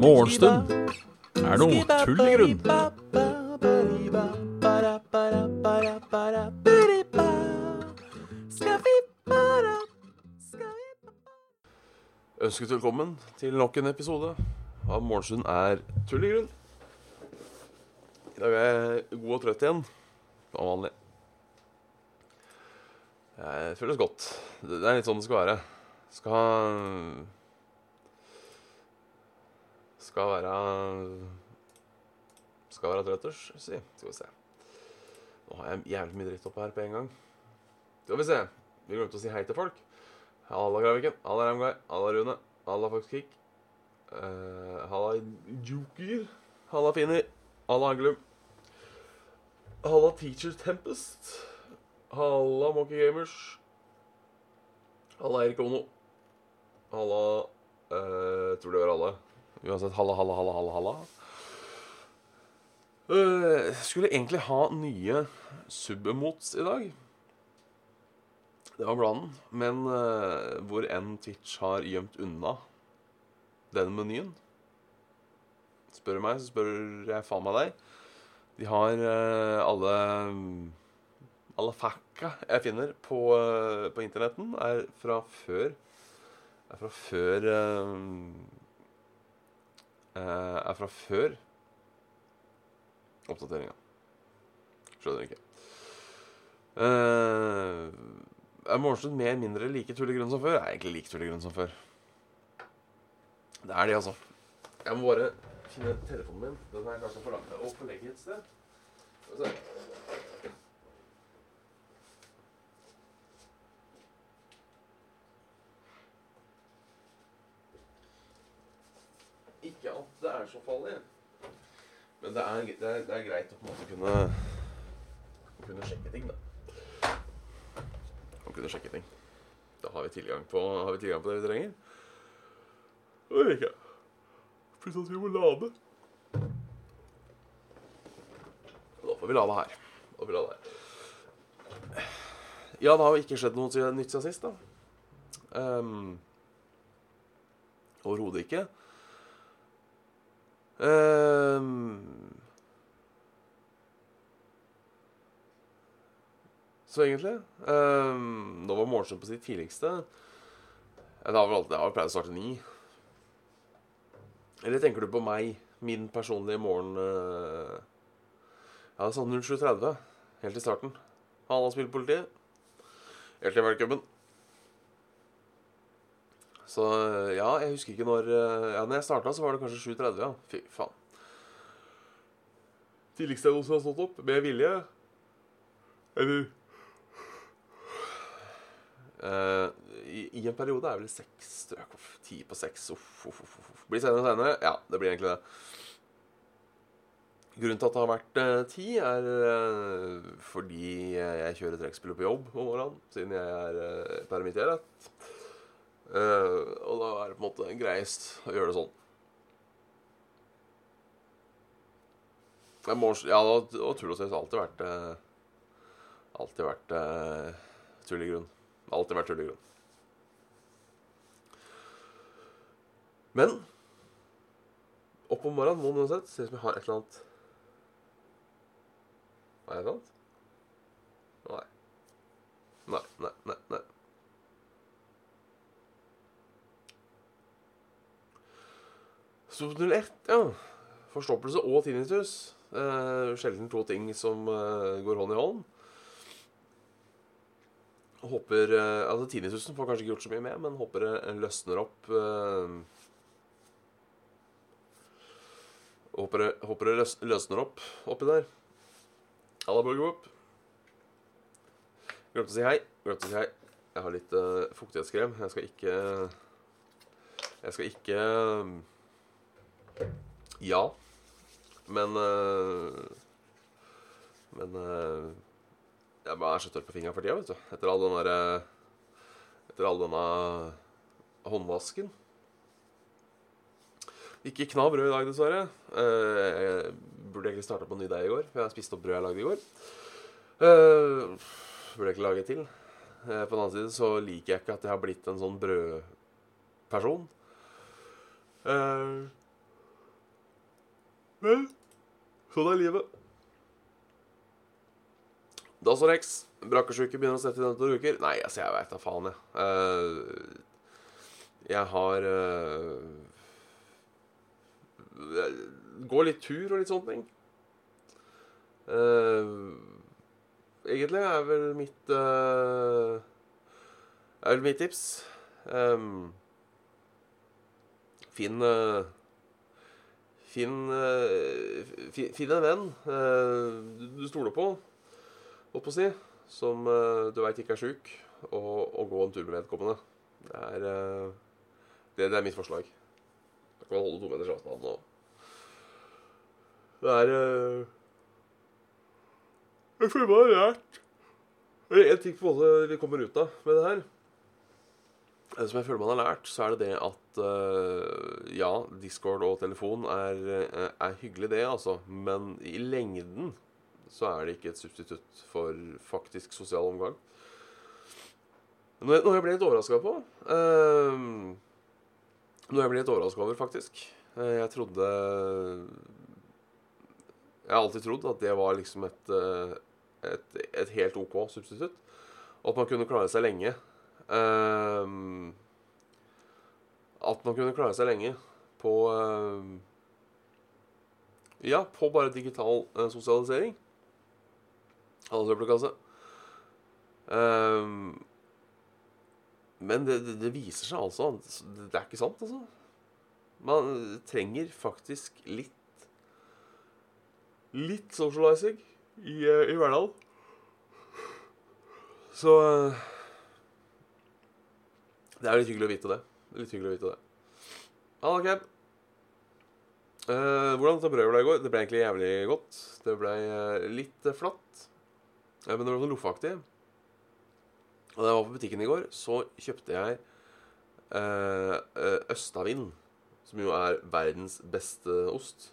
Morgenstund er noe tull i grunn. Ønsket velkommen til nok en episode av Morgenstund er tull i grunn. I dag er jeg god og trøtt igjen, som vanlig. Jeg føles godt. Det er litt sånn det skal være. Skal Skal være Skal være trøtters, si. Skal vi se. Nå har jeg jævlig mye dritt oppe her på en gang. Skal vi se. Vi glemte å si hei til folk. Halla, Graviken. Halla, Ramguy. Halla, Rune. Halla, Foxkick. Uh, halla, Joker. Halla, Fini. Halla, Haglum. Halla, Teacher Tempest. Halla, Monkey Gamers. Halla, Erik Ono. Halla uh, Tror det var alle. Uansett, halla, halla, halla, halla. halla. Uh, skulle egentlig ha nye subemots i dag. Det var planen. Men uh, hvor enn Twitch har gjemt unna den menyen Spør du meg, så spør jeg faen meg deg. De har uh, alle Alle fakka jeg finner på, eh, på internetten, er fra før Er fra før eh, eh, Er fra før oppdateringa. Skjønner ikke. Uh, er Morgenstund mer mindre like tull grunn som før? Jeg er egentlig like grunn som før. Det er de, altså. Jeg må bare finne telefonen min. Den er kanskje for langt å få legge et sted. Ikke at det så farlig. Men det er, det er, det er greit å på en måte kunne, kunne sjekke ting, da å kunne sjekke ting. Da har vi tilgang på, har vi tilgang på det vi trenger. Og ikke Pluss at vi må lade. Da får vi lade her. Da får vi lade her. Ja, det har jo ikke skjedd noe nytt siden sist, da. Um, Overhodet ikke. Um, Så egentlig um, Nå var Morgenstund på sitt tidligste. Det har vel alltid, jeg har pleid å starte ni. Eller tenker du på meg? Min personlige morgen uh, Ja, sånn 07.30. Helt i starten. Halla, spillpolitiet. Helt til verdenscupen. Så uh, ja, jeg husker ikke når uh, Ja, når jeg starta, så var det kanskje 7.30, ja. Fy faen. Tidligste jeg noensinne har stått opp. Med vilje. Eller Uh, i, I en periode er vel seks strøk. Ti på seks. Uff, uff, uff, uff. Blir senere og senere. Ja, det blir egentlig det. Grunnen til at det har vært uh, ti, er uh, fordi jeg kjører trekkspiller på jobb om morgenen. Siden jeg er uh, og da er det på en måte greiest å gjøre det sånn. Må, ja, og, og tøys har alltid vært Alltid vært tull i grunn. Alltid vært tull i grunn. Men opp om morgenen må det uansett se ut som jeg har et eller annet Har jeg et eller annet? Nei. Nei, nei, nei. nei. Stod 01, ja. Forstoppelse og tinnitus. Eh, sjelden to ting som eh, går hånd i hånd. Håper eh, Altså Tinnitusen får kanskje ikke gjort så mye med, men håper det løsner opp eh, Håper det, håper det løs, løsner opp oppi der. Halla, Borgerwop. Glemte å si hei. Glemte å si hei. Jeg har litt uh, fuktighetskrem. Jeg skal ikke Jeg skal ikke Ja. Men uh, Men uh, jeg bare er så tørr på fingra for tida, vet du. Etter all den derre Etter all denne håndvasken. Ikke kna brød i dag, dessverre. Eh, Jeg burde egentlig starta på en ny deig i går, for jeg spiste opp brød jeg lagde i går. Burde Burde egentlig lage til. Eh, på den annen side så liker jeg ikke at jeg har blitt en sånn brødperson. Eh, men sånn er livet. Dasorex. Brakkesjuke begynner å sette i etter to uker. Nei, altså, jeg veit da faen, jeg. Eh, jeg har eh, Går litt tur og litt sånne ting. Eh, egentlig er vel mitt Er vel mitt tips. Um, finn Finn, uh, finn en venn uh, du, stoler på, holdt på å si, som du veit ikke er sjuk, og, og, gå en tur med vedkommende. Det er, det, det er mitt forslag. Da kan man holde to meters avstand. Og det er Jeg føler meg lært én ting på en måte vi kommer ut av med det her. Som jeg føler man har lært, så er det det at uh, ja, Discord og telefon er, eh, er, hyggelig, det, altså. Men i lengden så er det ikke et substitutt for faktisk sosial omgang. Noe, noe jeg ble litt overraska på uh, Noe jeg ble litt overraska over, faktisk. Uh, jeg trodde Jeg har alltid trodd at det var liksom et, et, et helt OK substitutt. Og at man kunne klare seg lenge Uh, at man kunne klare seg lenge på uh, Ja, på bare digital uh, sosialisering. Aldersøppelkasse. Uh, men det, det, det, viser seg altså Det er ikke sant, altså. Man trenger faktisk litt Litt socializing i, i hverdagen. Så det er litt hyggelig å vite det. Litt hyggelig å vite det. Ha det, Eh, hvordan dette brødet ble i går? Det ble egentlig jævlig godt. Det ble eh, litt eh, flatt. Eh, men det ble sånn loffaktig. Og da jeg var på butikken i går, så kjøpte jeg eh, eh, Østavind. Som jo er verdens beste ost.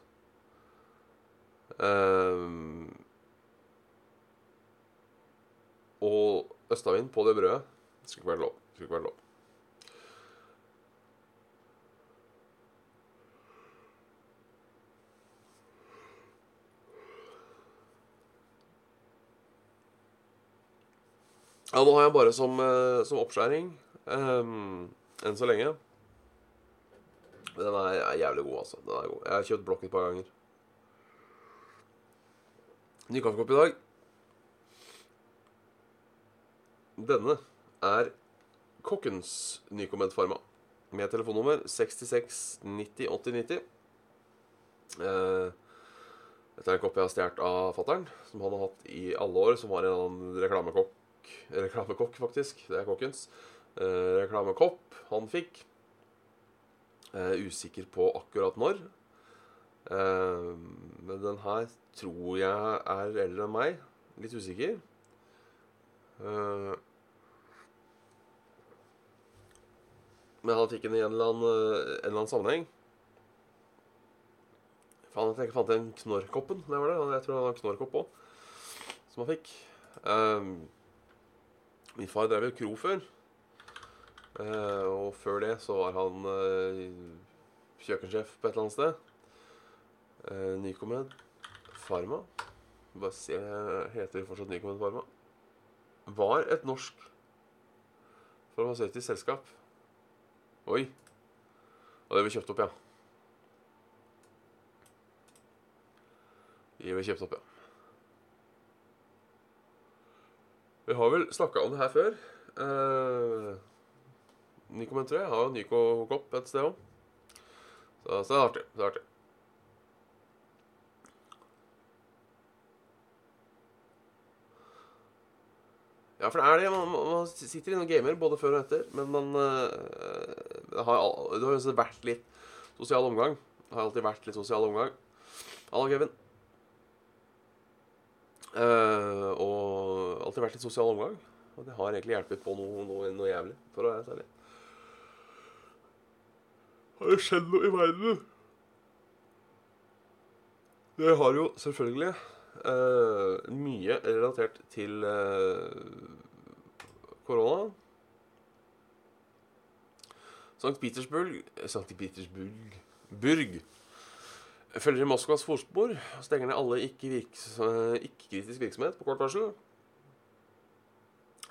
og Østavind på det brødet Det skulle ikke vært lov. Det skulle ikke være lov. Ja, nå har jeg bare som, uh, som oppskjæring um, enn så lenge. Den er, er, jævlig god, altså. Den er god. Jeg har kjøpt blokk et par ganger. Ny kaffekopp i dag. Denne er Kokkens nykommentfarma. Med telefonnummer 66 90 80 90. Uh, dette er en kopp jeg har stjålet av fattern, som han har hatt i alle år. Som var en annen reklamekokk Reklamekokk, faktisk. Det er kokkens. Eh, reklamekopp han fikk. Eh, usikker på akkurat når. Eh, men den her tror jeg er eldre enn meg. Litt usikker. Eh, men han fikk den i en eller annen, en eller annen sammenheng. Faen, jeg fant den Knorrkoppen. Det var det. Jeg tror det var Knorrkopp òg, som han fikk. Um, Min far drev jo kro før. Eh, og før det så var han eh, kjøkkensjef på et eller annet sted. Eh, Nycomed Pharma. Bare se, heter det fortsatt Nycomed Pharma. Var et norsk farmasøytisk selskap. Oi. Og det ble kjøpt opp, ja. De ble kjøpt opp, ja. Vi har vel snakka om det her før. Uh, Nico jeg har jo Nico Kopp et sted òg. Så, så, det er artig. Det er artig. Ja, for det er det. Man, man sitter inne og gamer både før og etter. Men man uh, har, det har jo vært litt sosial omgang. Det har alltid vært litt sosial omgang. Hallo, Kevin. Uh, og alltid vært litt sosial omgang. Og det har egentlig hjulpet på noe, noe, noe, jævlig, for å være særlig. Har det skjedd noe i verden? Det har jo selvfølgelig eh, mye relatert til eh, korona. St. Petersburg St. Petersburg Burg følger i Moskvas forspor og stenger ned alle ikke-kritisk ikke virksomhet på kort varsel.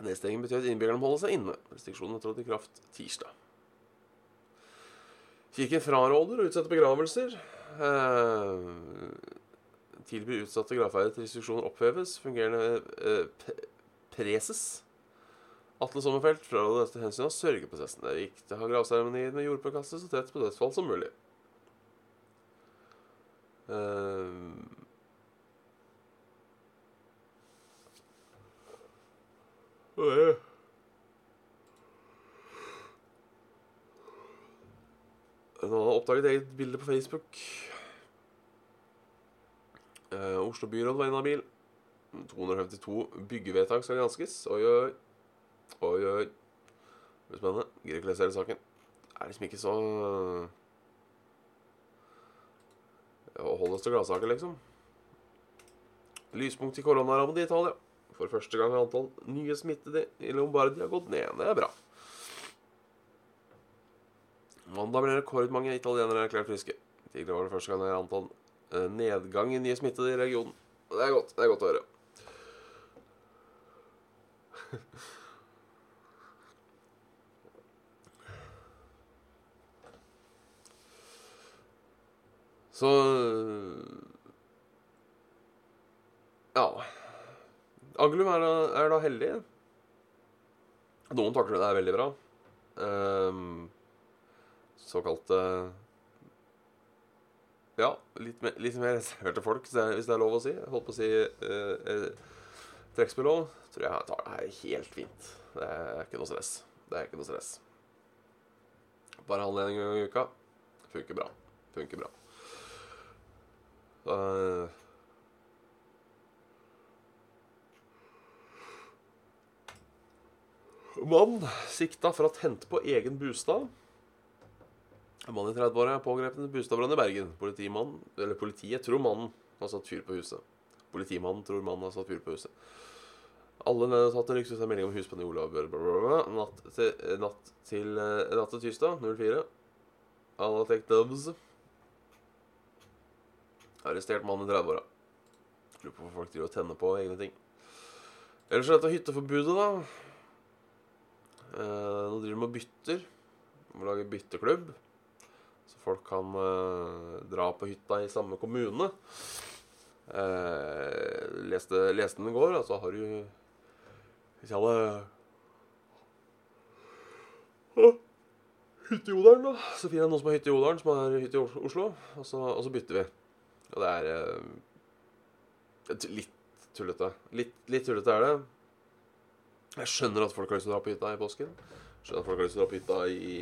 Nedstengingen betyr at innbyggerne må holde seg inne. Restriksjonene trådte i kraft tirsdag. Kirken fraråder å utsette begravelser. Eh, tilbyr utsatte gravferder til restriksjoner oppheves. Fungerende eh, preses Atle Sommerfelt fraråder dette hensynet av sørgeprosessen. Det er viktig å ha gravseremonier med jordpåkastet så tett på dødsfall som mulig. Uh, Noen har oppdaget eget bilde på Facebook. Uh, Oslo byråd var inhabil. 252 byggevedtak skal granskes. Oi, oi. Oi, oi. Blir spennende. Gidder ikke lese hele saken. Det er liksom ikke så Å holde oss til gladsaker, liksom. Lyspunkt i koronarammen i Italia. For første gang har antall nye smittede i Lombardia gått ned. Det er bra. Mandag ble rekordmange italienere erklært friske. Tidligere var det første gang det er antall eh, nedgang i nye smittede i regionen. Det er godt. Det er godt å høre. Så Ja. Angelum er da, er da heldig. Noen takler det er veldig bra. Um, såkalte Ja, litt, mer, litt mer reserverte folk, hvis det er lov å si. Jeg holdt på å si uh, uh, trekkspillov. Tror jeg tar det her helt fint. Det er ikke noe stress. Det er ikke noe stress. Bare handle en gang i uka. Funker bra. Funker bra. Mann sikta for ha tent på egen bostad. En mann i 30-åra er pågrepet i bostadbrann i Bergen. Politimannen, eller Politiet tror mannen har satt fyr på huset. Politimannen tror mannen har satt fyr på huset. Alle nedsatte rykket seg melding om husbrann i Olav natt til, natt til, natt til tirsdag 04. Alle dubs. Arrestert mann i 30-åra. Lurer på hvorfor folk driver og tenner på egne ting. Ellers er dette hytteforbudet, da. Eh, nå driver de med bytter. Må lage bytteklubb. Så folk kan eh, dra på hytta i samme kommune. Eh, leste, leste den i går, altså har du Hvis jeg hadde Hytte i Odalen, da. Så finner jeg noen som har hytte i Odalen, som har hytte i Oslo, og så, og så bytter vi. Og det er eh, litt tullete. Litt, litt tullete er det. Jeg skjønner at folk har lyst til å dra på hytta i påsken. Skjønner at folk har lyst til å dra på hytta i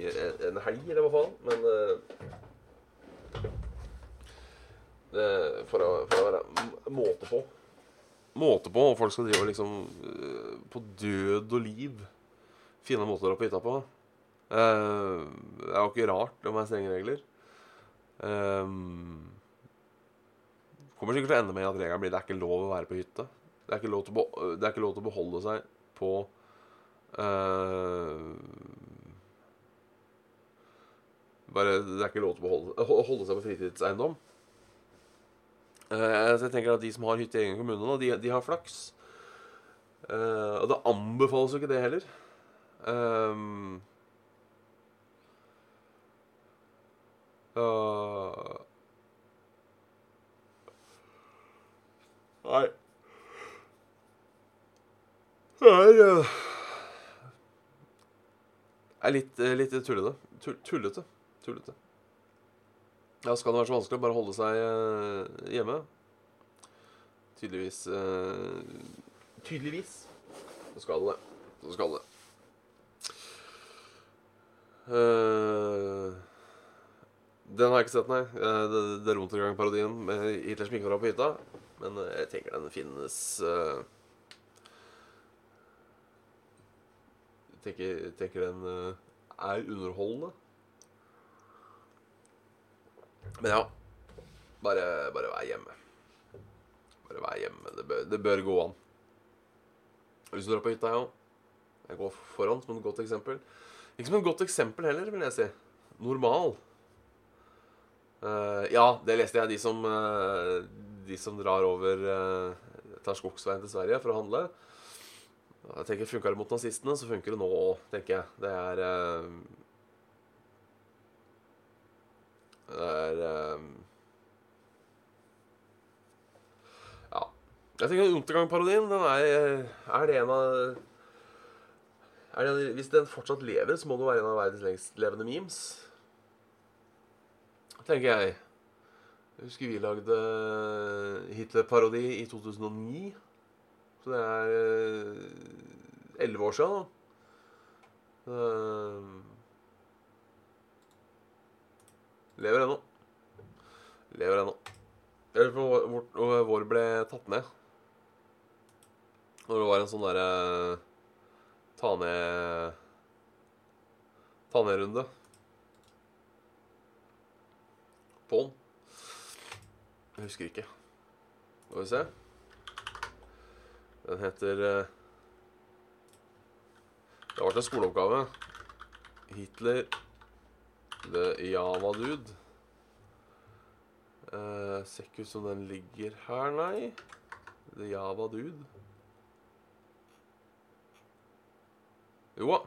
en helg, eller hva faen. Men uh, det, for, å, for, å, være måte på. Måte på, og folk skal drive liksom uh, på død og liv finne måter å dra på hytta på. Uh, det er jo ikke rart det er strenge regler. Um, kommer sikkert til å ende med at regelen blir det er ikke lov å være på hytte. Det er ikke lov til å beholde seg på uh, Bare Det er ikke lov til å holde, holde seg på fritidseiendom. Uh, så jeg tenker at de som har hytte i egen kommune nå, de, de har flaks. Uh, og det anbefales jo ikke det heller. Um, uh, Nei. Det er uh, er litt, litt tullete. Tullete. Tullete. Ja, skal det være så vanskelig å bare holde seg uh, hjemme? Tydeligvis uh, Tydeligvis så skal det det. Så skal det. Uh, den har jeg ikke sett, nei. Det, det er Runtergang-parodien med Hitlers var på hytta. Men eh, jeg tenker den finnes tenker, tenker den uh, er underholdende. Men ja. Bare, bare vær hjemme. Bare vær hjemme. Det bør, det bør gå an. Hvis du drar på hytta, ja. Jeg går foran som et godt eksempel. Ikke som et godt eksempel heller, vil jeg si. Normal. Uh, ja, det leste jeg. De som, uh, de som drar over uh, Tar skogsveien til Sverige for å handle. Jeg tenker Funka det mot nazistene, så funker det nå òg, tenker jeg. Det er eh, Det er eh, Ja. Jeg tenker Untergang-parodien, den er Er det en av det, Hvis den fortsatt lever, så må det være en av verdens lengstlevende memes. Tenker jeg. Jeg husker vi lagde Hitler-parodi i 2009. Så det er elleve år siden, da. Uh, lever ennå. Lever ennå. Jeg lurer på hvor, hvor, ble tatt ned. Når det var en sånn derre ta ned Ta ned-runde. På den. Jeg husker ikke. Skal vi se. Den heter eh, Det har vært en skoleoppgave. Hitler the Java Dude. Uh, ser ikke ut som den ligger her, nei. The Java Dude. Jo da.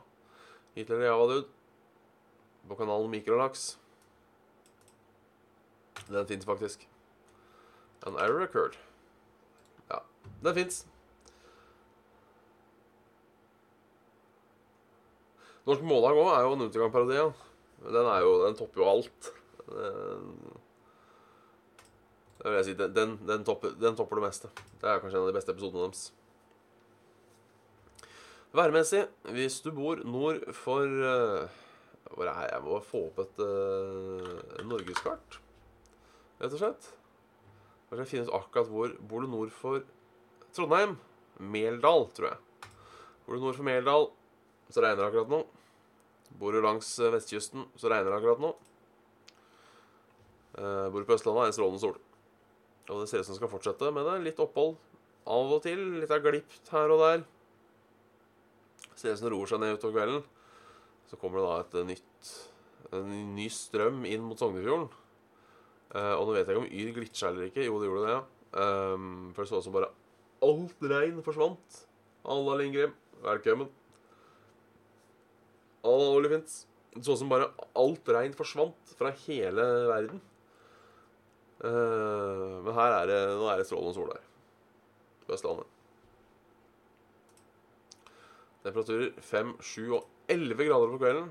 Hitler the Java Dude. På kanalen Mikrolaks. Den fins faktisk. An error occurred. Ja, den fins. Norsk Mållag òg er jo en Untergang-parodi. Ja. Den, jo, den topper jo alt. Det vil jeg si. Den, den, den, topper, den, topper, det meste. Det er kanskje en av de beste episodene deres. Værmessig, hvis du bor nord for uh, Hvor er jeg? Jeg må få opp et uh, norgeskart, rett og slett. Kanskje jeg finner ut akkurat hvor Bor du nord for Trondheim? Meldal, tror jeg. Bor du nord for Meldal, så regner det akkurat nå. Bor du langs eh, vestkysten, så regner det akkurat nå. Uh, bor på Østlandet, er det strålende sol. Og det ser ut som det skal fortsette med det. Litt opphold av og til. Litt av glipp her og der. Ser ut som det roer seg ned utover kvelden. Så kommer det da et nytt en ny strøm inn mot Sognefjorden. Uh, og nå vet jeg ikke om Yr glitcha eller ikke. Jo, det gjorde det. ja um, For det så ut som bare alt regn forsvant. Alla Lindgren, velkommen. Alla Olifants. Det så ut som bare alt regn forsvant fra hele verden. Uh, men her er det, nå er det strålende sol her. På Østlandet. Temperaturer 5, 7 og 11 grader på kvelden.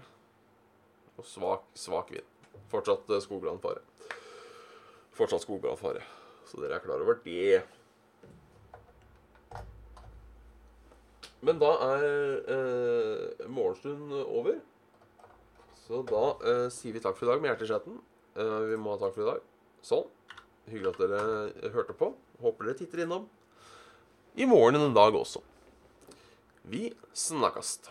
Og svak, svak vind. Fortsatt uh, skogbrannfare. Fortsatt skogbrannfare. Så dere er klar over det. Men da er eh, morgenstund over. Så da eh, sier vi takk for i dag med hjertet chatten. vi må ha takk for i dag. Sånn. Hyggelig at dere hørte på. Håper dere titter innom i morgen en dag også. Vi snakkast.